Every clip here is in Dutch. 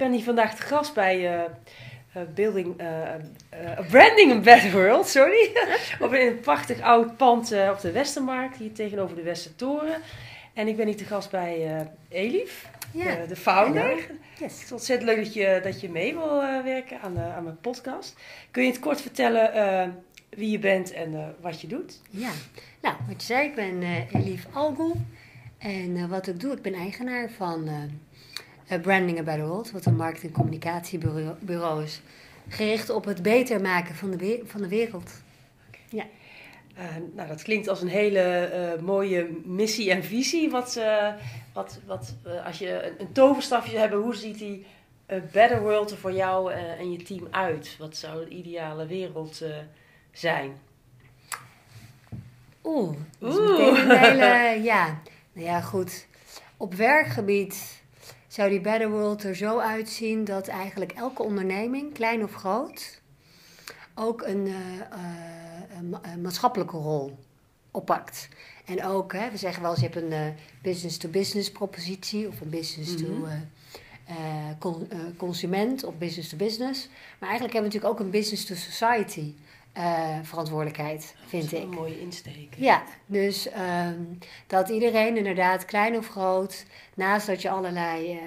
ben hier vandaag te gast bij uh, Building, Branding a Better World, sorry. op een prachtig oud pand op de Westermarkt, hier tegenover de Westertoren. En ik ben hier te gast bij Elif, ja. de, de, founder. Yes. Het is ontzettend leuk dat je, dat je mee wil werken aan, aan mijn podcast. Kun je het kort vertellen wie je bent en wat je doet? Ja, nou, wat je zei, ik ben Elif Algoel. En wat ik doe, ik ben eigenaar van uh, Branding About the World, wat een markt- en communicatiebureau is, gericht op het beter maken van de, van de wereld. Ja. Uh, nou, dat klinkt als een hele uh, mooie missie en visie. Wat, wat, wat als je een, een toverstafje hebben, hoe ziet die Better World er voor jou en je team uit? Wat zou de ideale wereld zijn? Oeh, dat is een hele, ja. Nou ja, goed. Op werkgebied zou die Better World er zo uitzien dat eigenlijk elke onderneming, klein of groot, ook een, uh, een maatschappelijke rol oppakt. En ook, hè, we zeggen wel eens, je hebt een uh, business-to-business propositie of een business-to... Mhm. consument of business to business. Maar eigenlijk hebben we natuurlijk ook een business to society verantwoordelijkheid, vind ik. Dat is een mooie insteek. Ja, dus ehm, dat iedereen inderdaad, klein of groot, naast dat je allerlei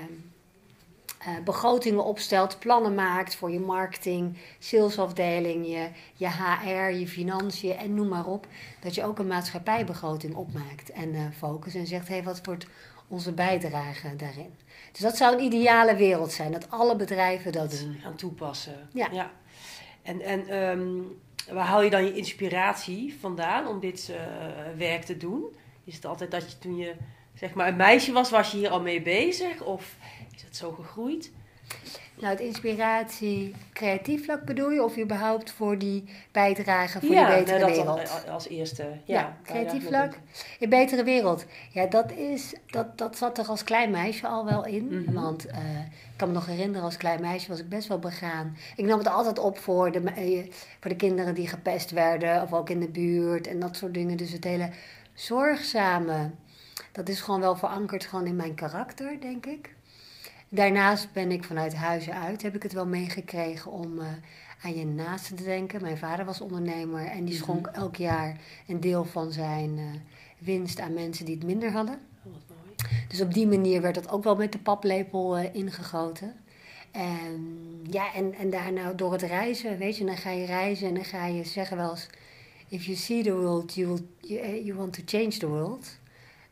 uh, begrotingen opstelt, plannen maakt voor je marketing, salesafdeling, je, je HR, je financiën en noem maar op, dat je ook een maatschappijbegroting opmaakt en uh, focus en zegt, hé, hey, wat wordt onze bijdrage daarin? Dus dat zou een ideale wereld zijn, dat alle bedrijven dat doen. Gaan toepassen. Ja. ja. En, en um, waar haal je dan je inspiratie vandaan om dit uh, werk te doen? Is het altijd dat je toen je zeg maar een meisje was, was je hier al mee bezig? Of is het zo gegroeid? Nou, het inspiratie creatief vlak bedoel je? Of überhaupt voor die bijdrage voor ja, die betere nou, dat wereld? als eerste. Ja, ja creatief vlak. In betere wereld. Ja, dat, is, dat, dat zat er als klein meisje al wel in. Mhm. Want uh, ik kan me nog herinneren, als klein meisje was ik best wel begaan. Ik nam het altijd op voor de, uh, voor de kinderen die gepest werden. Of ook in de buurt en dat soort dingen. Dus het hele zorgzame dat is gewoon wel verankerd gewoon in mijn karakter, denk ik. Daarnaast ben ik vanuit huizen uit, heb ik het wel meegekregen om uh, aan je naasten te denken. Mijn vader was ondernemer en die schonk mhm. elk jaar een deel van zijn uh, winst aan mensen die het minder hadden. Oh, dus op die manier werd dat ook wel met de paplepel uh, ingegoten. En, ja, en, en daarna door het reizen, weet je, dan ga je reizen en dan ga je zeggen wel eens... If you see the world, you, will, you, you want to change the world.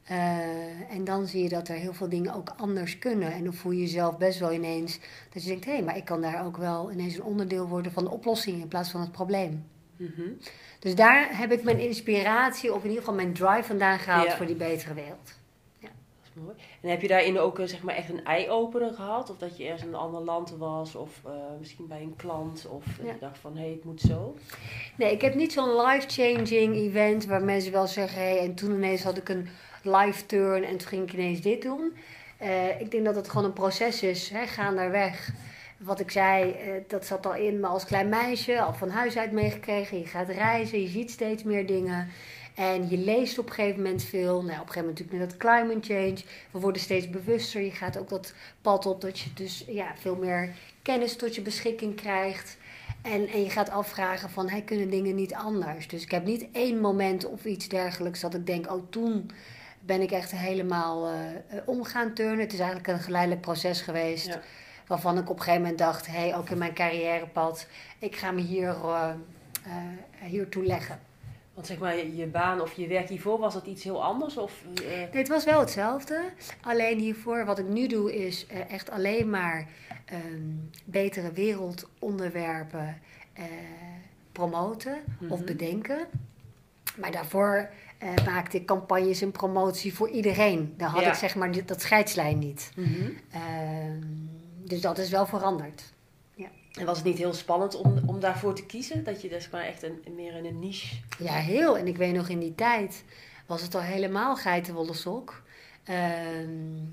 Uh, en dan zie je dat er heel veel dingen ook anders kunnen. En dan voel je jezelf best wel ineens dat je denkt: hé, hey, maar ik kan daar ook wel ineens een onderdeel worden van de oplossing in plaats van het probleem. Mm Dus daar heb ik mijn inspiratie, of in ieder geval mijn drive vandaan gehaald voor die betere wereld. Ja. Dat is mooi. En heb je daarin ook eh, zeg maar, echt een eye-opener gehad? Of dat je ergens in een ander land was, of uh, misschien bij een klant, of ja. je dacht van hé, hey, het moet zo? Nee, ik heb niet zo'n life-changing event waar mensen wel zeggen: hé, hey, en toen ineens had ik een live turn en toen ging ik ineens dit doen. Uh, ik denk dat het gewoon een proces is, hè, gaan daar weg. Wat ik zei, uh, dat zat al in me als klein meisje, al van huis uit meegekregen. Je gaat reizen, je ziet steeds meer dingen. En je leest op een gegeven moment veel. Nou, op een gegeven moment natuurlijk met dat climate change. We worden steeds bewuster. Je gaat ook dat pad op dat je dus ja, veel meer kennis tot je beschikking krijgt. En, en je gaat afvragen van, hey, kunnen dingen niet anders? Dus ik heb niet één moment of iets dergelijks dat ik denk, oh toen ben ik echt helemaal uh, om gaan turnen. Het is eigenlijk een geleidelijk proces geweest. Waarvan ik op een gegeven moment dacht, hé, hey, ook in mijn carrièrepad, ik ga me hier, uh, hiertoe leggen. Want zeg maar, je baan of je werk hiervoor, was dat iets heel anders? Of, Nee, het was wel hetzelfde. Alleen hiervoor, wat ik nu doe, is echt alleen maar um, betere wereldonderwerpen promoten of mhm. bedenken. Maar daarvoor uh, maakte ik campagnes en promotie voor iedereen. Daar had ik zeg maar dat scheidslijn niet. Mhm. Ehm, dus dat is wel veranderd. Ja. En was het niet heel spannend om, om daarvoor te kiezen? Dat je dus maar echt een, meer in een niche... Ja, heel. En ik weet nog in die tijd was het al helemaal geitenwolle sok. Ehm,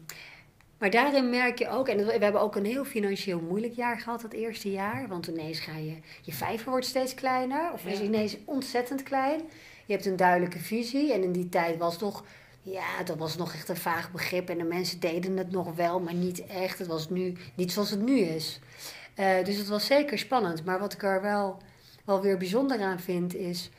maar daarin merk je ook, en we hebben ook een heel financieel moeilijk jaar gehad het eerste jaar. Want ineens ga je, je vijver wordt steeds kleiner, of is ineens ontzettend klein. Je hebt een duidelijke visie. En in die tijd was toch Ja, dat was nog echt een vaag begrip. En de mensen deden het nog wel, maar niet echt. Het was nu niet zoals het nu is. Eh, dus het was zeker spannend. Maar wat ik er wel, wel weer bijzonder aan vind, is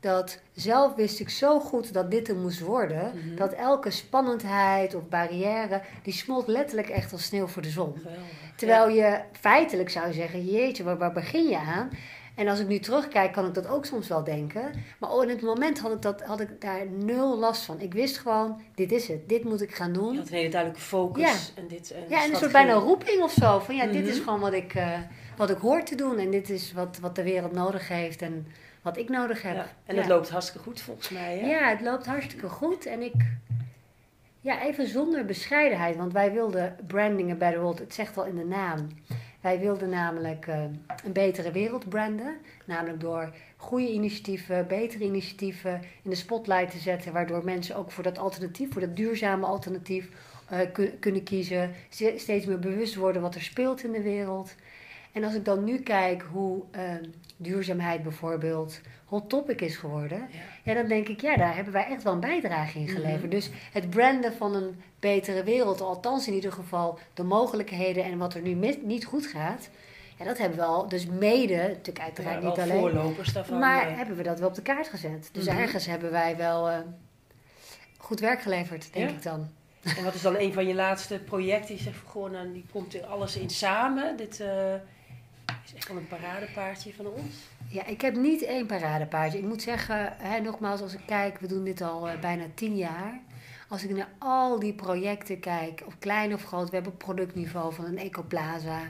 dat zelf wist ik zo goed dat dit er moest worden. Mhm. Dat elke spannendheid of barrière, die smolt letterlijk echt als sneeuw voor de zon. Geweldig. Terwijl je feitelijk zou zeggen, jeetje, waar, waar begin je aan? En als ik nu terugkijk, kan ik dat ook soms wel denken. Maar oh, in het moment had ik, dat, had ik daar nul last van. Ik wist gewoon, dit is het. Dit moet ik gaan doen. Je had een hele duidelijke focus. Ja. En dit, en Ja, en een soort bijna roeping of zo. Van ja, dit is Mhm. gewoon wat ik, eh, wat ik hoor te doen. En dit is wat, wat de wereld nodig heeft en wat ik nodig heb. Ja. En ja. het loopt hartstikke goed volgens mij. Hè? Ja, het loopt hartstikke goed. En ik, ja, even zonder bescheidenheid. Want wij wilden branding a better world. Het zegt al in de naam. Wij wilden namelijk eh, een betere wereld branden. Namelijk door goede initiatieven, betere initiatieven in de spotlight te zetten. Waardoor mensen ook voor dat alternatief, voor dat duurzame alternatief eh, kun- kunnen kiezen. Ste- Steeds meer bewust worden wat er speelt in de wereld. En als ik dan nu kijk hoe eh, duurzaamheid bijvoorbeeld hot topic is geworden. Ja. Ja, dan denk ik, ja, daar hebben wij echt wel een bijdrage in geleverd. Mhm. Dus het branden van een betere wereld, althans in ieder geval de mogelijkheden en wat er nu mis- niet goed gaat. Ja, dat hebben we al, dus mede, natuurlijk uiteraard Ja, niet alleen, voorlopers daarvan. maar hebben we dat wel op de kaart gezet. Dus Mhm. ergens hebben wij wel eh, goed werk geleverd, denk ik dan. En wat is dan een van je laatste projecten? Je zegt van, goh, nou, die komt er alles in samen. Dit eh, is echt wel een paradepaardje van ons. Ja, ik heb niet één paradepaardje. Ik moet zeggen, hè, nogmaals, als ik kijk, we doen dit al eh, bijna tien jaar. Als ik naar al die projecten kijk, of klein of groot, we hebben op productniveau van een Ecoplaza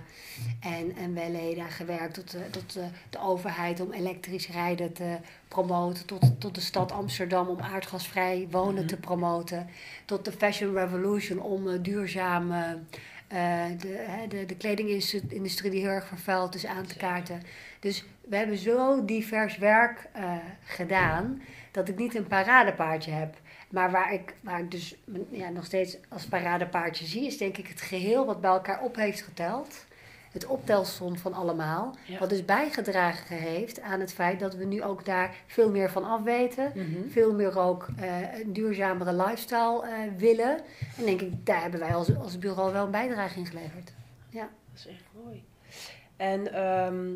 en, en Welle daar gewerkt tot, de, tot de, de overheid om elektrisch rijden te promoten, tot, tot de stad Amsterdam om aardgasvrij wonen Mhm. te promoten, tot de Fashion Revolution om eh, duurzaam eh, eh, de, hè, de, de kledingindustrie die heel erg vervuild is aan te kaarten. Dus we hebben zo divers werk eh, gedaan dat ik niet een paradepaardje heb. Maar waar ik, waar ik dus ja, nog steeds als paradepaardje zie, is denk ik het geheel wat bij elkaar op heeft geteld. Het optelsom van allemaal. Ja. Wat dus bijgedragen heeft aan het feit dat we nu ook daar veel meer van afweten. Mhm. Veel meer ook eh, een duurzamere lifestyle eh, willen. En denk ik, daar hebben wij als, als bureau wel een bijdrage in geleverd. Dat is echt mooi. En ehm,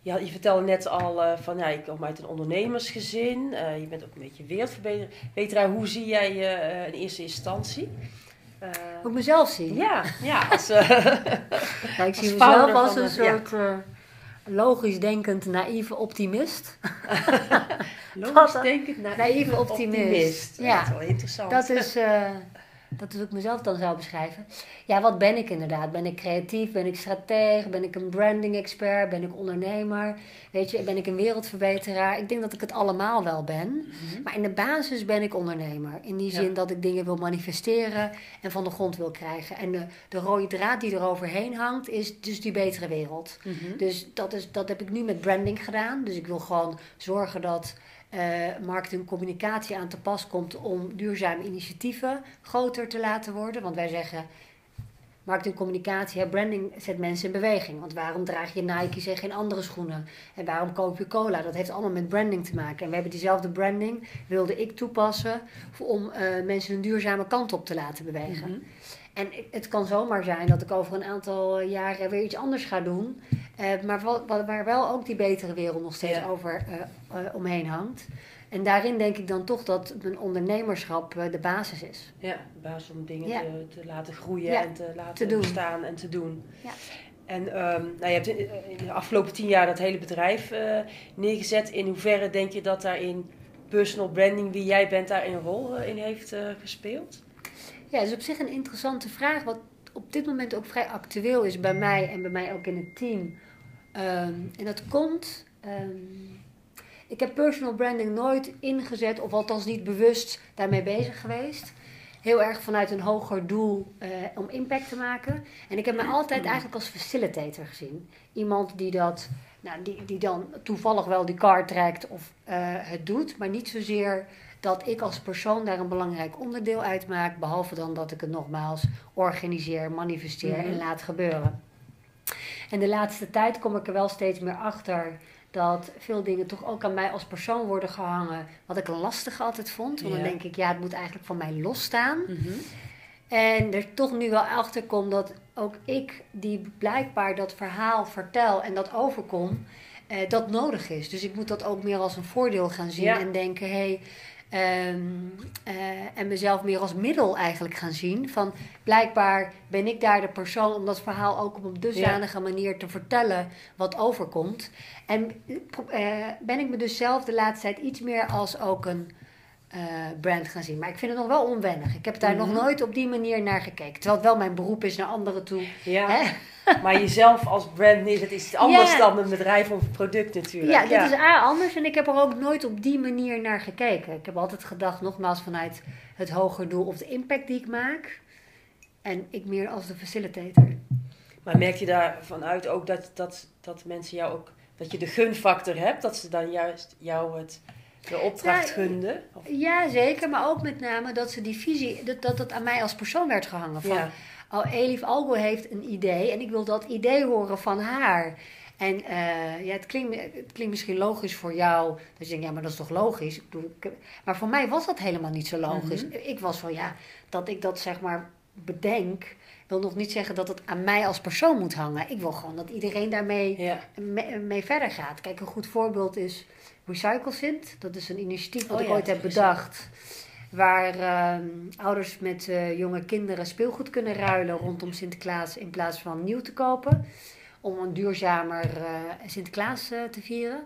ja, je vertelde net al eh, van, ja, je komt uit een ondernemersgezin. Je bent ook een beetje wereldverbeteraar. Hoe zie jij je in eerste instantie? Eh, Hoe ik mezelf zie. ja, ja, als... eh, Ja, ik zie Als mezelf als een ja. soort eh, logisch denkend, naïeve optimist. logisch denkend, na- naïeve optimist. Ja, Ja. dat is wel interessant. Dat is, eh, dat is hoe ik mezelf dan zou beschrijven. Ja, wat ben ik inderdaad? Ben ik creatief? Ben ik strateeg? Ben ik een branding expert? Ben ik ondernemer? Weet je, ben ik een wereldverbeteraar? Ik denk dat ik het allemaal wel ben. Mhm. Maar in de basis ben ik ondernemer. In die Ja. zin dat ik dingen wil manifesteren en van de grond wil krijgen. En de, de rode draad die er overheen hangt, is dus die betere wereld. Mhm. Dus dat, is, dat heb ik nu met branding gedaan. Dus ik wil gewoon zorgen dat marketing en communicatie aan te pas komt om duurzame initiatieven groter te laten worden. Want wij zeggen, marketing communicatie, branding zet mensen in beweging. Want waarom draag je Nike's en geen andere schoenen? En waarom koop je cola? Dat heeft allemaal met branding te maken. En we hebben diezelfde branding, wilde ik toepassen om eh, mensen een duurzame kant op te laten bewegen. Mhm. En het kan zomaar zijn dat ik over een aantal jaren weer iets anders ga doen. eh, maar wel- wa- waar wel ook die betere wereld nog steeds Ja. over eh, eh, omheen hangt. En daarin denk ik dan toch dat mijn ondernemerschap eh, de basis is. Ja, op basis om dingen Ja. te, te laten groeien Ja, en te laten te bestaan en te doen. Ja. En ehm, nou, je hebt in, in de afgelopen tien jaar dat hele bedrijf eh, neergezet. In hoeverre denk je dat daarin personal branding, wie jij bent, daar een rol eh, in heeft eh, gespeeld? Ja, dat is op zich een interessante vraag. Wat op dit moment ook vrij actueel is bij mij en bij mij ook in het team. Ehm, en dat komt. ehm, ik heb personal branding nooit ingezet, of althans niet bewust daarmee bezig geweest. Heel erg vanuit een hoger doel eh, om impact te maken. En ik heb me altijd eigenlijk als facilitator gezien. Iemand die dat, nou, die, die dan toevallig wel die kaart trekt of eh, het doet, maar niet zozeer dat ik als persoon daar een belangrijk onderdeel uitmaak, behalve dan dat ik het nogmaals organiseer, manifesteer Mhm. en laat gebeuren. En de laatste tijd kom ik er wel steeds meer achter dat veel dingen toch ook aan mij als persoon worden gehangen. Wat ik lastig altijd vond. Want dan denk ik, ja, het moet eigenlijk van mij losstaan. Mhm. En er toch nu wel achter kom dat ook ik, die blijkbaar dat verhaal vertel en dat overkom, eh, dat nodig is. Dus ik moet dat ook meer als een voordeel gaan zien Ja. en denken, hé. Hey, ehm, eh, en mezelf meer als middel eigenlijk gaan zien. Van blijkbaar ben ik daar de persoon om dat verhaal ook op een dusdanige manier te vertellen wat overkomt. En eh, ben ik me dus zelf de laatste tijd iets meer als ook een eh, brand gaan zien. Maar ik vind het nog wel onwennig. Ik heb daar Mhm. nog nooit op die manier naar gekeken. Terwijl het wel mijn beroep is naar anderen toe. Ja, Hè? Maar jezelf als brand neerzetten is iets anders Ja. dan een bedrijf of een product natuurlijk. Ja, dit is A anders en ik heb er ook nooit op die manier naar gekeken. Ik heb altijd gedacht, nogmaals, vanuit het hoger doel of de impact die ik maak. En ik meer als de facilitator. Maar merk je daarvan uit ook dat, dat, dat mensen jou ook, dat je de gunfactor hebt, dat ze dan juist jou het, de opdracht Ja, gunden? Of- Ja, zeker. Maar ook met name dat ze die visie, dat dat, dat aan mij als persoon werd gehangen. Van, Ja. Oh, Elif Algo heeft een idee en ik wil dat idee horen van haar. En eh, ja, het klinkt, het klinkt misschien logisch voor jou. Dat je denkt, ja, maar dat is toch logisch? Ik ik- maar voor mij was dat helemaal niet zo logisch. Mhm. Ik was van, ja, dat ik dat zeg maar bedenk... wil nog niet zeggen dat het aan mij als persoon moet hangen. Ik wil gewoon dat iedereen daarmee Ja. mee, mee verder gaat. Kijk, een goed voorbeeld is RecycleSint. Dat is een initiatief wat Oh ik ja, ooit heb bedacht. Waar ehm, ouders met eh, jonge kinderen speelgoed kunnen ruilen rondom Sinterklaas in plaats van nieuw te kopen. Om een duurzamer eh, Sinterklaas eh, te vieren.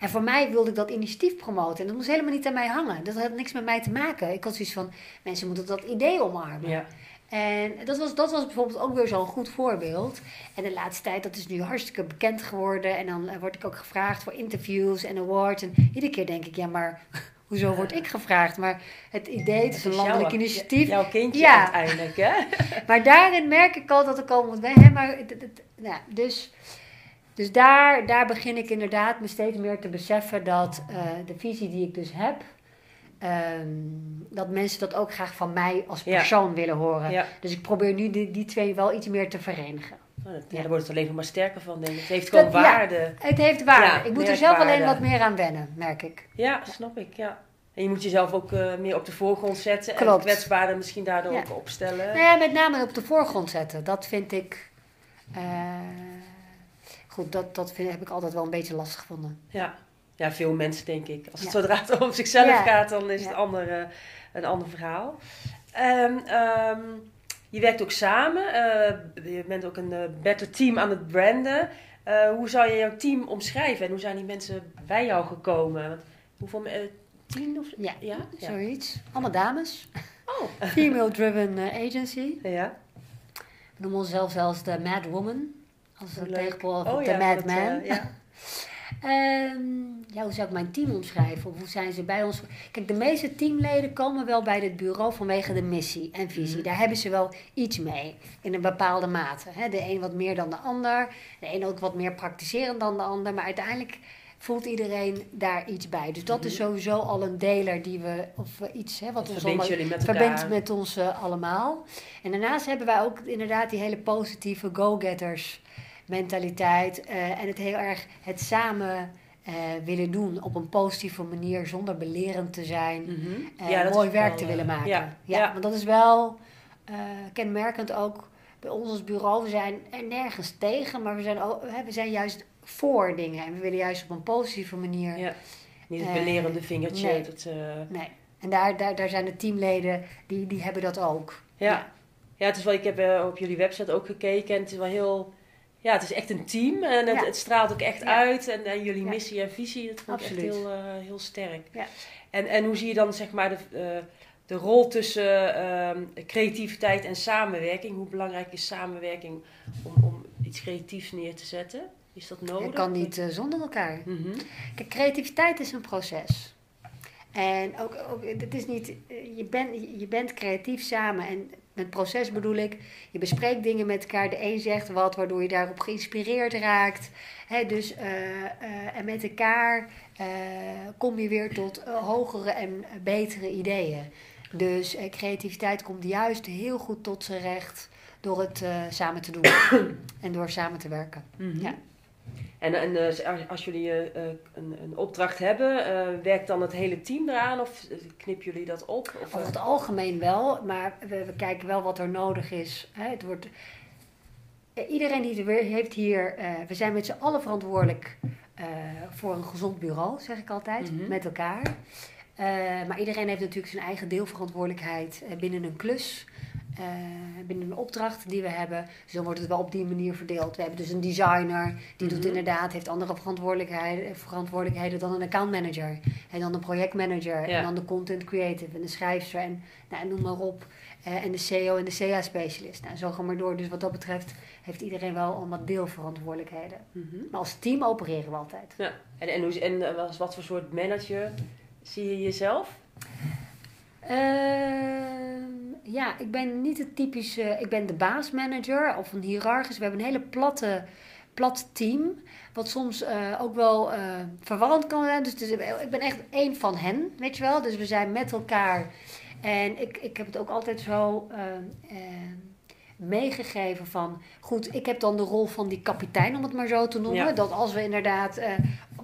En voor mij wilde ik dat initiatief promoten. En dat moest helemaal niet aan mij hangen. Dat had niks met mij te maken. Ik had zoiets van, mensen moeten dat idee omarmen. Ja. En dat was, dat was bijvoorbeeld ook weer zo'n goed voorbeeld. En de laatste tijd, dat is nu hartstikke bekend geworden. En dan word ik ook gevraagd voor interviews en awards. En iedere keer denk ik, ja, maar hoezo word ik gevraagd? Maar het idee, het is een landelijk initiatief. Jouw kindje Ja. uiteindelijk, hè? Maar daarin merk ik al dat ik al moet wennen. Maar het, het, het- nou, dus dus daar, daar begin ik inderdaad me steeds meer te beseffen dat eh, de visie die ik dus heb, ehm, dat mensen dat ook graag van mij als Ja. persoon willen horen. Ja. Dus ik probeer nu die, die twee wel iets meer te verenigen. Dat- ja, daar wordt het alleen nog maar sterker van, denk ik. Het heeft gewoon Dat- ja. waarde. Het heeft waarde. Ja, ik moet er zelf alleen wat meer aan wennen, merk ik. Ja, snap ik, ja. En je moet jezelf ook eh, meer op de voorgrond zetten. En Klopt. kwetsbaarder misschien daardoor ook opstellen. Nou ja, met name op de voorgrond zetten. Dat vind ik. eh, goed, dat, dat vind, heb ik altijd wel een beetje lastig gevonden. Ja. ja, veel mensen denk ik. Als het zodra het om zichzelf gaat, dan is het ander, eh, een ander verhaal. Ehm, je werkt ook samen. eh, je bent ook een eh, better team aan het branden. Eh, hoe zou je jouw team omschrijven? En hoe zijn die mensen bij jou gekomen? Want hoeveel... eh, tien of... Ja, Ja? Ja. zoiets. Allemaal dames. Oh. Female-driven agency. Ja. We noemen onszelf zelfs de Mad Woman. Als een tegenpool Oh op de ja, Mad dat, Man. ja. Ehm, ja, hoe zou ik mijn team omschrijven? Of hoe zijn ze bij ons? Kijk, de meeste teamleden komen wel bij dit bureau vanwege de missie en visie. Mhm. Daar hebben ze wel iets mee, in een bepaalde mate. Hè? De een wat meer dan de ander. De een ook wat meer praktiserend dan de ander. Maar uiteindelijk voelt iedereen daar iets bij. Dus dat is Mhm. sowieso al een deler die we, of iets hè, wat Wat ons allemaal met verbindt met ons eh, allemaal. En daarnaast hebben wij ook inderdaad die hele positieve go-getters mentaliteit. eh, en het heel erg het samen eh, willen doen op een positieve manier zonder belerend te zijn. Ja, dat mooi werk wel, te willen maken. Ja, Ja, ja. want dat is wel kenmerkend ook bij ons als bureau. We zijn er nergens tegen, maar we zijn, ook, we zijn juist voor dingen. En we willen juist op een positieve manier Ja. Niet het belerende vingertje. nee. Dat, Nee. En daar, daar, daar zijn de teamleden, die, die hebben dat ook. ja. ja, het is wel, ik heb op jullie website ook gekeken en het is wel heel... Ja, het is echt een team en het, Ja. het straalt ook echt Ja. uit. En, en jullie Ja. missie en visie, dat vond ik echt heel, eh, heel sterk. Ja. En, en hoe zie je dan zeg maar de, eh, de rol tussen ehm, creativiteit en samenwerking? Hoe belangrijk is samenwerking om, om iets creatiefs neer te zetten? Is dat nodig? Het kan niet eh, zonder elkaar. Mhm. Kijk, creativiteit is een proces. En ook, ook het is niet, eh, je, bent je bent creatief samen. En met proces bedoel ik, je bespreekt dingen met elkaar. De een zegt wat, waardoor je daarop geïnspireerd raakt. Hè, dus, eh, eh, en met elkaar eh, kom je weer tot hogere en betere ideeën. Dus creativiteit komt juist heel goed tot zijn recht door het samen te doen. en door samen te werken. Mhm. Ja. En, en eh, als- jullie eh, eh, een, een opdracht hebben, werkt dan het hele team eraan of knippen jullie dat op? Of, Over het algemeen wel, maar we, we kijken wel wat er nodig is. Hè. Het wordt, iedereen die er heeft hier, we zijn met z'n allen verantwoordelijk voor een gezond bureau, zeg ik altijd, Mhm. met elkaar. Maar iedereen heeft natuurlijk zijn eigen deelverantwoordelijkheid binnen een klus. Eh, binnen een opdracht die we hebben. Dus dan wordt het wel op die manier verdeeld. We hebben dus een designer, die doet Mhm. inderdaad, heeft andere verantwoordelijkheden, verantwoordelijkheden dan een accountmanager. En dan een projectmanager. Ja. En dan de content creative en de schrijfster en nou, noem maar op. Eh, en de CEO en de CA-specialist. Nou, zo gaan we maar door. Dus wat dat betreft heeft iedereen wel allemaal deelverantwoordelijkheden. mhm. Maar als team opereren we altijd. Ja. En, en, hoe, en eh, wat voor soort manager zie je jezelf? Ehm, ja, ik ben niet het typische... Ik ben de baasmanager of een hiërarchisch. We hebben een hele platte, plat team. Wat soms eh, ook wel eh, verwarrend kan zijn. Dus ik ben echt één van hen, weet je wel. Dus we zijn met elkaar. En ik, ik heb het ook altijd zo... eh, eh, meegegeven van, goed, ik heb dan de rol van die kapitein, om het maar zo te noemen. Ja. Dat als we inderdaad, eh,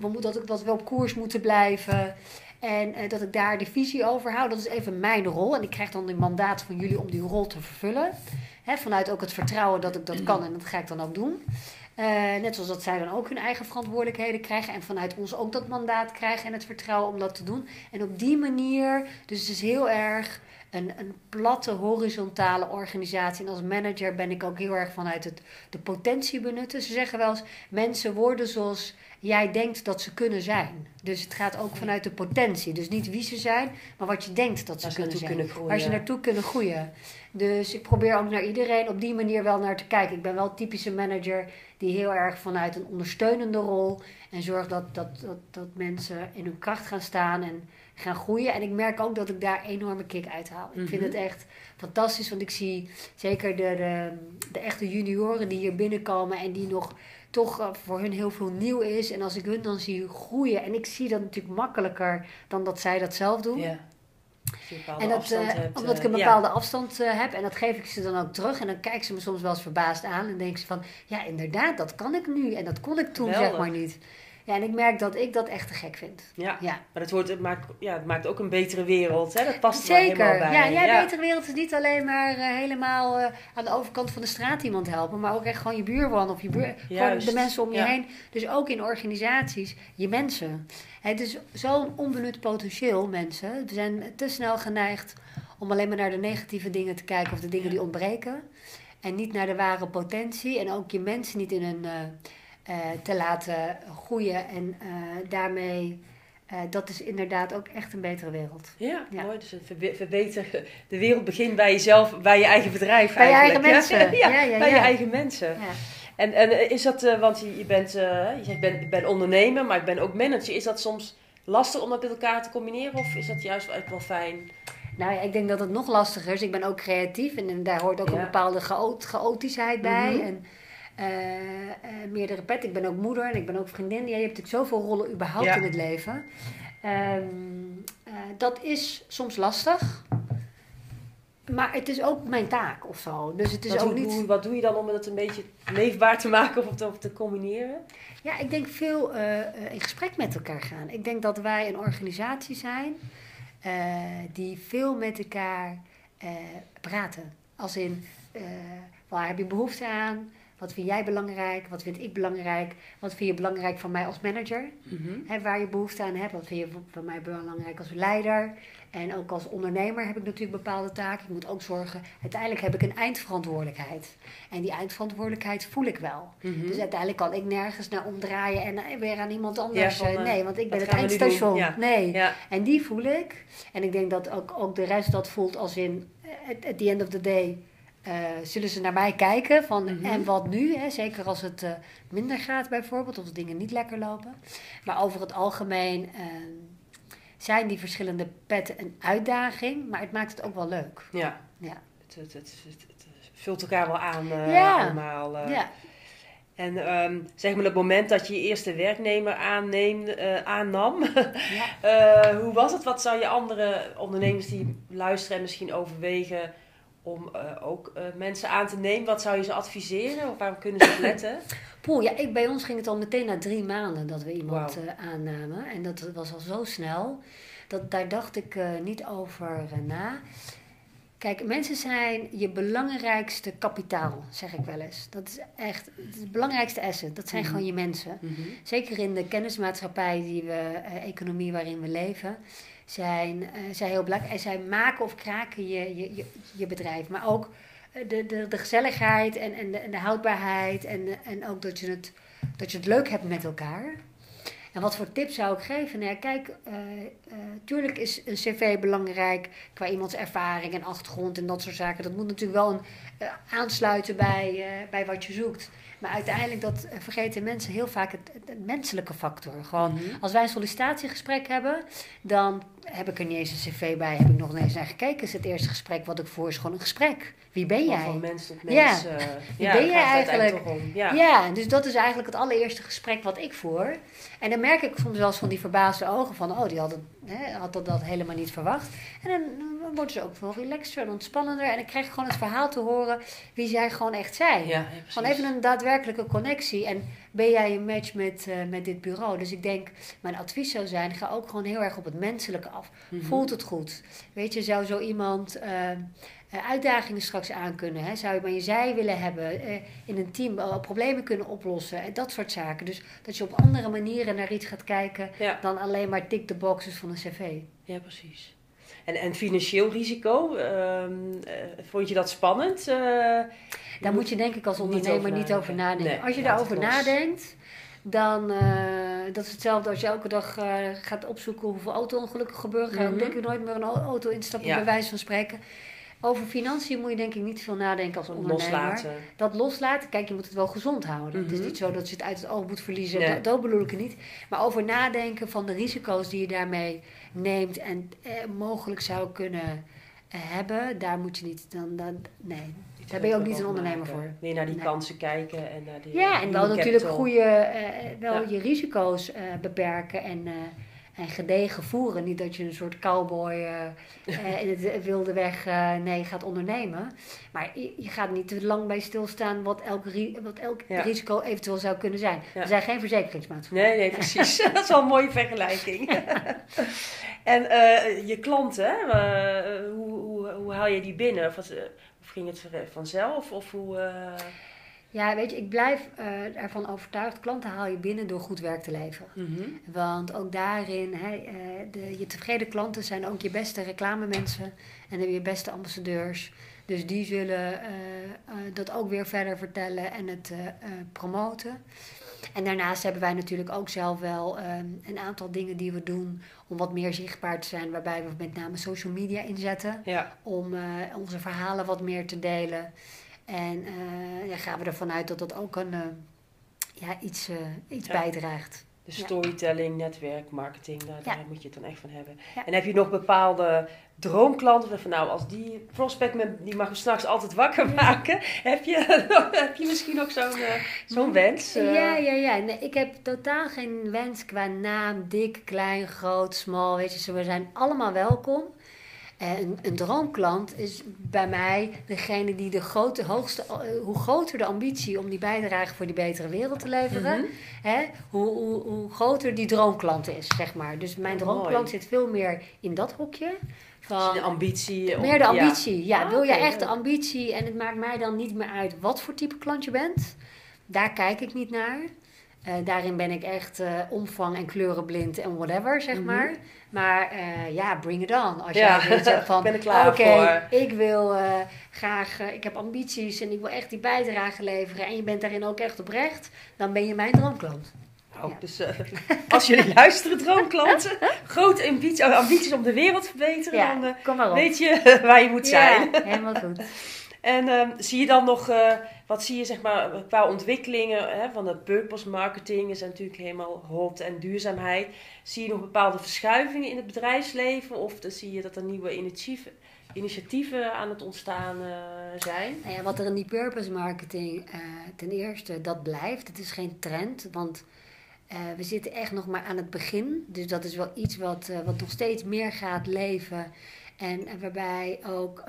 we moeten, dat, dat we op koers moeten blijven en eh, dat ik daar de visie over hou, dat is even mijn rol. En ik krijg dan een mandaat van jullie om die rol te vervullen. Hè, vanuit ook het vertrouwen dat ik dat kan en dat ga ik dan ook doen. Eh, net zoals dat zij dan ook hun eigen verantwoordelijkheden krijgen en vanuit ons ook dat mandaat krijgen en het vertrouwen om dat te doen. En op die manier, dus het is heel erg een, een platte, horizontale organisatie. En als manager ben ik ook heel erg vanuit het, de potentie benutten. Ze zeggen wel eens, mensen worden zoals jij denkt dat ze kunnen zijn. Dus het gaat ook vanuit de potentie. Dus niet wie ze zijn, maar wat je denkt dat ze kunnen zijn. kunnen groeien. Waar ze naartoe kunnen groeien. Dus ik probeer ook naar iedereen op die manier wel naar te kijken. Ik ben wel een typische manager die heel erg vanuit een ondersteunende rol en zorgt dat, dat, dat, dat mensen in hun kracht gaan staan en gaan groeien. En ik merk ook dat ik daar enorme kick uit haal. Ik vind Mhm. het echt fantastisch, want ik zie zeker de, de, de echte junioren die hier binnenkomen en die nog toch eh, voor hun heel veel nieuw is. En als ik hun dan zie groeien, en ik zie dat natuurlijk makkelijker dan dat zij dat zelf doen. Als je een bepaalde En dat, eh, hebt, omdat ik een eh, ja. bepaalde afstand eh, heb en dat geef ik ze dan ook terug. En dan kijken ze me soms wel eens verbaasd aan en denken ze van, ja inderdaad, dat kan ik nu en dat kon ik toen zeg maar niet. Ja, en ik merk dat ik dat echt te gek vind. Ja, Ja, maar het, wordt, het, maakt, ja, het maakt ook een betere wereld. Hè? Dat past er helemaal bij. Ja, jij betere wereld is niet alleen maar eh, helemaal eh, aan de overkant van de straat iemand helpen, maar ook echt gewoon je buurman of je buur, gewoon de mensen om je ja. heen. Dus ook in organisaties, je mensen. Het is zo'n onbenut potentieel, mensen. We zijn te snel geneigd om alleen maar naar de negatieve dingen te kijken of de dingen die ontbreken. En niet naar de ware potentie. En ook je mensen niet in een eh, te laten groeien. En eh, daarmee, eh, dat is inderdaad ook echt een betere wereld. Ja, Ja. mooi. Dus een verbe- verbeter. De wereld begint bij jezelf, bij je eigen bedrijf Bij je eigen mensen. Ja, Ja, ja, bij je eigen mensen. Ja. En, en is dat, eh, want je, je bent, eh, je zegt, ik ben, ik ben ondernemer, maar ik ben ook manager. Is dat soms lastig om dat met elkaar te combineren? Of is dat juist wel, eigenlijk wel fijn? Nou ja, ik denk dat het nog lastiger is. Ik ben ook creatief en, daar hoort ook een bepaalde chaot, chaotischheid bij. Mhm. En eh, eh, meerdere pet. Ik ben ook moeder en ik ben ook vriendin. Ja, je hebt natuurlijk zoveel rollen überhaupt Ja. in het leven. Ehm, eh, dat is soms lastig. Maar het is ook mijn taak of zo. Dus het is Wat, ook hoe- niet... hoe- wat doe je dan om het een beetje leefbaar te maken of te, of te combineren? Ja, ik denk veel eh, eh, in gesprek met elkaar gaan. Ik denk dat wij een organisatie zijn eh, die veel met elkaar eh, praten. Als in, eh, waar heb je behoefte aan? Wat vind jij belangrijk? Wat vind ik belangrijk? Wat vind je belangrijk van mij als manager? Hè, waar je behoefte aan hebt. Wat vind je van mij belangrijk als leider? En ook als ondernemer heb ik natuurlijk bepaalde taken. Ik moet ook zorgen. Uiteindelijk heb ik een eindverantwoordelijkheid. En die eindverantwoordelijkheid voel ik wel. Mhm. Dus uiteindelijk kan ik nergens naar omdraaien en eh, weer aan iemand anders. Ja, van, eh, eh, nee, want ik ben het eindstation. Ja. Nee. Ja. En die voel ik. En ik denk dat ook, ook de rest dat voelt als in, at the end of the day, eh, zullen ze naar mij kijken van Mhm. en wat nu? Hè? Zeker als het eh, minder gaat bijvoorbeeld, of dingen niet lekker lopen. Maar over het algemeen eh, zijn die verschillende petten een uitdaging, maar het maakt het ook wel leuk. Ja. Ja. Het, het, het, vult elkaar wel aan Ja. allemaal. ja. En ehm, zeg maar, het moment dat je je eerste werknemer aannam, ja. hoe was het? Wat zou je andere ondernemers die luisteren en misschien overwegen om ook mensen aan te nemen? Wat zou je ze adviseren? Of waarom kunnen ze op letten? Poeh, ja, ik, bij ons ging het al meteen na drie maanden dat we iemand aannamen. En dat was al zo snel. Dat, daar dacht ik niet over na. Kijk, mensen zijn je belangrijkste kapitaal, zeg ik wel eens. Dat is echt het belangrijkste asset. Dat zijn mhm. gewoon je mensen. Mhm. Zeker in de kennismaatschappij, die we, economie waarin we leven, zijn uh, zij heel belangrijk. En zij maken of kraken je, je, je, bedrijf. Maar ook eh, de, de, de gezelligheid en, en, de, en de houdbaarheid. En, en ook dat je, het, dat je het leuk hebt met elkaar. En wat voor tips zou ik geven? Nou ja, kijk, uh, tuurlijk is een cv belangrijk qua iemands ervaring en achtergrond en dat soort zaken. Dat moet natuurlijk wel een, uh, aansluiten bij, bij wat je zoekt. Maar uiteindelijk dat vergeten mensen heel vaak het, het menselijke factor. Gewoon, mhm. als wij een sollicitatiegesprek hebben, dan heb ik er niet eens een cv bij, heb ik nog eens naar gekeken. Is het eerste gesprek wat ik voer is gewoon een gesprek. Wie ben jij? Van mens tot mens. Ja. Uh, Wie ja, ben jij eigenlijk? Ja. ja, dus dat is eigenlijk het allereerste gesprek wat ik voer. En dan merk ik soms wel eens van die verbaasde ogen van, oh, die hadden, hè, had dat, dat helemaal niet verwacht. En dan, dan worden ze ook veel relaxter en ontspannender. En ik krijg gewoon het verhaal te horen wie zij gewoon echt zijn. Ja, gewoon even een daadwerkelijke connectie. En ben jij een match met, uh, met dit bureau? Dus ik denk, mijn advies zou zijn, ga ook gewoon heel erg op het menselijke af. Mhm. Voelt het goed? Weet je, zou zo iemand... Uh, uitdagingen straks aan kunnen. Hè? Zou je maar je zij willen hebben, in een team problemen kunnen oplossen en dat soort zaken. Dus dat je op andere manieren naar iets gaat kijken dan alleen maar tik de boxes van een cv. Ja, precies. En, en financieel risico, ehm, vond je dat spannend? Daar moet je denk ik als ondernemer niet over nadenken. als je daarover nadenkt, dan uh, dat is hetzelfde als je elke dag uh, gaat opzoeken hoeveel auto-ongelukken gebeuren. Ga mm denk ik nooit meer een auto instappen, ja. bij wijze van spreken. Over financiën moet je denk ik niet veel nadenken als ondernemer. Loslaten. Dat loslaten, kijk, je moet het wel gezond houden. Het is mhm. niet zo dat je het uit het oog moet verliezen. Nee. Dat, dat, bedoel ik niet. Maar over nadenken van de risico's die je daarmee neemt en eh, mogelijk zou kunnen eh, hebben, daar moet je niet dan, dan nee, daar ben je ook niet een ondernemer voor. Nee, naar die kansen kijken en naar die. Ja, en wel natuurlijk goede, uh, wel je risico's beperken en, en gedegen voeren. Niet dat je een soort cowboy in het wilde weg nee, gaat ondernemen. Maar je, je, gaat niet te lang bij stilstaan wat elk, wat elk risico eventueel zou kunnen zijn. Ja. We zijn geen verzekeringsmaatschappij. Nee, nee, precies. dat is wel een mooie vergelijking. en je klanten, hoe, hoe, hoe haal je die binnen? Of ging het vanzelf? Of hoe. Ja, weet je, ik blijf uh, ervan overtuigd. Klanten haal je binnen door goed werk te leveren. Mhm. Want ook daarin, hè, uh, de, je tevreden klanten zijn ook je beste reclamemensen. En je beste ambassadeurs. Dus die zullen dat ook weer verder vertellen en het promoten. En daarnaast hebben wij natuurlijk ook zelf wel ehm, een aantal dingen die we doen om wat meer zichtbaar te zijn, waarbij we met name social media inzetten. Om onze verhalen wat meer te delen. En uh, ja, gaan we ervan uit dat dat ook een, uh, ja, iets, iets bijdraagt. De storytelling, netwerk, marketing, daar, moet je het dan echt van hebben. En heb je nog bepaalde droomklanten? Van nou, als die prospect me, die mag me s'nachts altijd wakker maken. Heb je, heb je misschien ook zo'n zo'n wens? Ja, ja, ja. Nee, ik heb totaal geen wens qua naam, dik, klein, groot, smal. Weet je, ze zijn allemaal welkom. En een droomklant is bij mij degene die de grote, hoogste, eh, hoe groter de ambitie om die bijdrage voor die betere wereld te leveren, mhm. hè, hoe, hoe, hoe, groter die droomklant is, zeg maar. Dus mijn droomklant zit veel meer in dat hokje. Van, de ambitie. Meer de ambitie, ja. Ah, wil je echt de ambitie en het maakt mij dan niet meer uit wat voor type klant je bent. Daar kijk ik niet naar. Uh, daarin ben ik echt uh, omvang en kleurenblind en whatever, zeg mhm. maar. Maar uh, ja, bring it on. Als ja. jij zegt van, ben ik klaar okay, ik wil graag, ik heb ambities en ik wil echt die bijdrage leveren. En je bent daarin ook echt oprecht, dan ben je mijn droomklant. Oh, dus als jullie luisteren, droomklanten, grote ambities, ambities om de wereld te verbeteren, dan weet je waar je moet zijn. Ja, helemaal goed. En ehm, zie je dan nog, wat zie je zeg maar qua ontwikkelingen hè, van de purpose marketing is natuurlijk helemaal hot en duurzaamheid. Zie je nog bepaalde verschuivingen in het bedrijfsleven of dan zie je dat er nieuwe initiatieven, initiatieven aan het ontstaan uh, zijn? Nou ja, wat er in die purpose marketing uh, ten eerste, dat blijft. Het is geen trend, want we zitten echt nog maar aan het begin. Dus dat is wel iets wat, wat nog steeds meer gaat leven en waarbij ook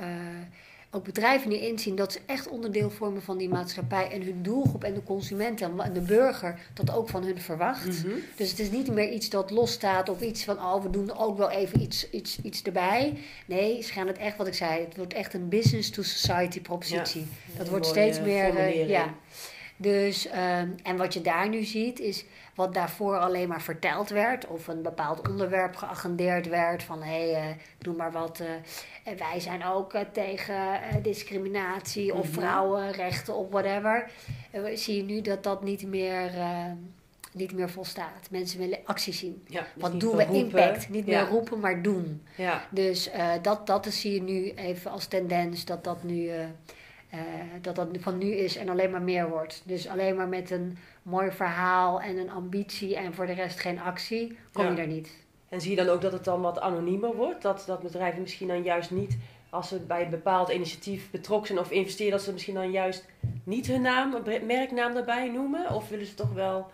ook bedrijven nu inzien dat ze echt onderdeel vormen van die maatschappij en hun doelgroep en de consument en de burger dat ook van hun verwacht. Mhm. Dus het is niet meer iets dat losstaat of iets van, oh, we doen ook wel even iets, iets, iets erbij. Nee, ze gaan het echt, wat ik zei, het wordt echt een business to society propositie. Ja, dat wordt steeds meer, eh, ja. Dus, ehm, en wat je daar nu ziet, is wat daarvoor alleen maar verteld werd, of een bepaald onderwerp geagendeerd werd, van hé, hey, eh, doe maar wat. en wij zijn ook eh, tegen discriminatie of Mhm. vrouwenrechten of whatever. En we zie je nu dat dat niet meer, eh, niet meer volstaat. Mensen willen actie zien. Ja, dus Wat doen we? roepen. Impact. Niet Ja. meer roepen, maar doen. Ja, Dus dat, dat zie je nu even als tendens dat dat nu, eh, dat dat van nu is en alleen maar meer wordt. Dus alleen maar met een mooi verhaal en een ambitie en voor de rest geen actie, kom Ja. je daar niet. En zie je dan ook dat het dan wat anoniemer wordt? Dat, dat bedrijven misschien dan juist niet, als ze bij een bepaald initiatief betrokken zijn of investeren, dat ze misschien dan juist niet hun naam, merknaam daarbij noemen? Of willen ze toch wel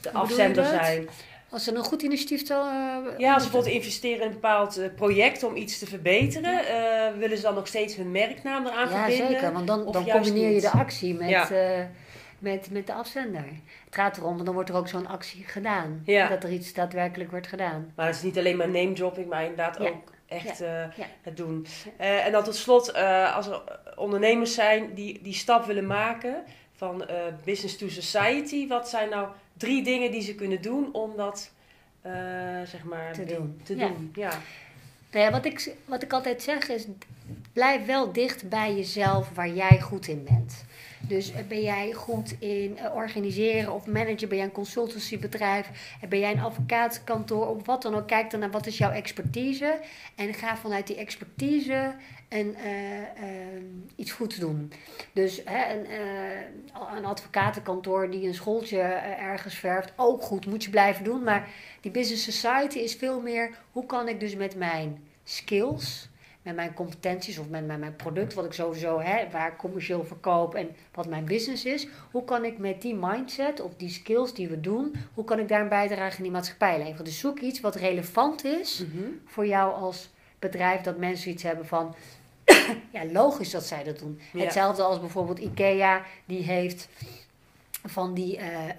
de afzender zijn? Als een goed initiatief zal... eh, Ja, als ze bijvoorbeeld investeren in een bepaald eh, project om iets te verbeteren, eh, willen ze dan nog steeds hun merknaam eraan Ja, verbinden? zeker. Want dan, dan combineer je de actie met, Ja. met, met de afzender. Het gaat erom, want dan wordt er ook zo'n actie gedaan. Ja. Dat er iets daadwerkelijk wordt gedaan. Maar het is niet alleen maar name dropping, maar inderdaad Ja. ook echt Ja. het doen. En dan tot slot, als er ondernemers zijn die die stap willen maken van eh, business to society, wat zijn nou drie dingen die ze kunnen doen om dat eh, zeg maar Te bi- doen. Te Ja. doen. Ja. Nou ja, wat, ik, wat ik altijd zeg is, blijf wel dicht bij jezelf waar jij goed in bent. Dus eh, ben jij goed in eh, organiseren of managen? Ben jij een consultancybedrijf? Eh, Ben jij een advocaatkantoor? Of wat dan ook. Kijk dan naar wat is jouw expertise. En ga vanuit die expertise een, eh, eh, iets goeds doen. Dus hè, een, een advocatenkantoor die een schooltje ergens verft, ook goed, moet je blijven doen. Maar die business society is veel meer, hoe kan ik dus met mijn skills, met mijn competenties of met, mijn product, wat ik sowieso hè, waar ik commercieel verkoop en wat mijn business is, hoe kan ik met die mindset of die skills die we doen, hoe kan ik daar een bijdrage in die maatschappij leveren? Dus zoek iets wat relevant is Mhm. voor jou als bedrijf, dat mensen iets hebben van, ja, logisch dat zij dat doen. Ja. Hetzelfde als bijvoorbeeld IKEA, die heeft van die eh, eh,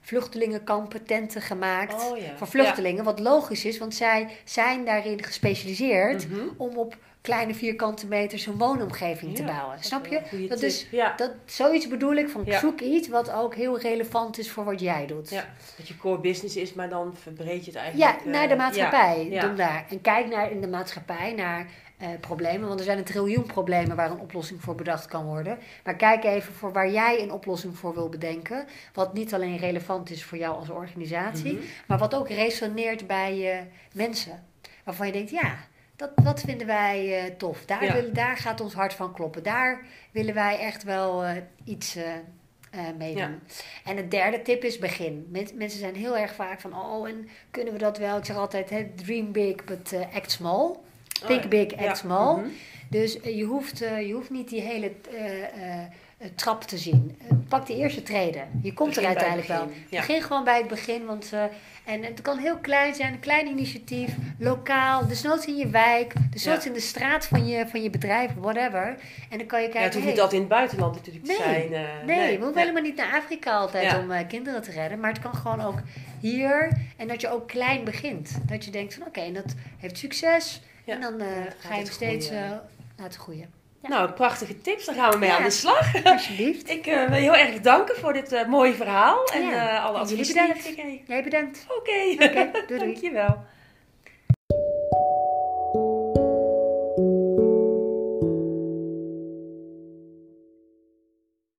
vluchtelingenkampen tenten gemaakt Oh ja. voor vluchtelingen. Wat logisch is, want zij zijn daarin gespecialiseerd. Mhm. om op kleine vierkante meters een woonomgeving te Ja, bouwen. Snap je? Dat is, ja. dat, zoiets bedoel ik van Ja. zoek iets wat ook heel relevant is voor wat jij doet. ja, dat je core business is, maar dan verbreed je het Ja, eigenlijk. eh, naar de maatschappij. Ja, ja. Daar. En kijk naar in de maatschappij naar eh, problemen. Want er zijn een triljoen problemen waar een oplossing voor bedacht kan worden. Maar kijk even voor waar jij een oplossing voor wil bedenken. Wat niet alleen relevant is voor jou als organisatie, Mhm. maar wat ook resoneert bij eh, mensen. Waarvan je denkt, ja, dat, dat vinden wij eh, tof. Daar, Ja. willen, daar gaat ons hart van kloppen. Daar willen wij echt wel eh, iets eh, mee doen. Ja. En de derde tip is begin. Men- mensen zijn heel erg vaak van, oh, en kunnen we dat wel? Ik zeg altijd, hè, dream big, but act small. Think Oh big, act small. Mhm. Dus je, hoeft, je hoeft niet die hele trap te zien. Eh, pak de eerste treden. Je komt Begin er uiteindelijk wel. begin, ja. Begin gewoon bij het begin. Want, eh, en het kan heel klein zijn, een klein initiatief, lokaal, desnoods in je wijk, desnoods Ja. in de straat van je, van je bedrijf, whatever. En dan kan je Ja, kijken. het hoeft hey, niet altijd in het buitenland natuurlijk te Nee, zijn. eh, Nee, we hoeven nee. helemaal niet naar Afrika altijd Ja. om eh, kinderen te redden. Maar het kan gewoon ook hier. En dat je ook klein begint. Dat je denkt van oké, en dat heeft succes. Ja, En dan eh, ga je het steeds eh, laten groeien. Ja. Nou, prachtige tips. Daar gaan we mee Ja. aan de slag. Alsjeblieft. Ik eh, wil je heel erg danken voor dit eh, mooie verhaal en Ja. eh, alle En jullie advies die je hebt gegeven. Jij bedankt. Oké, Oké, doei doei. dankjewel.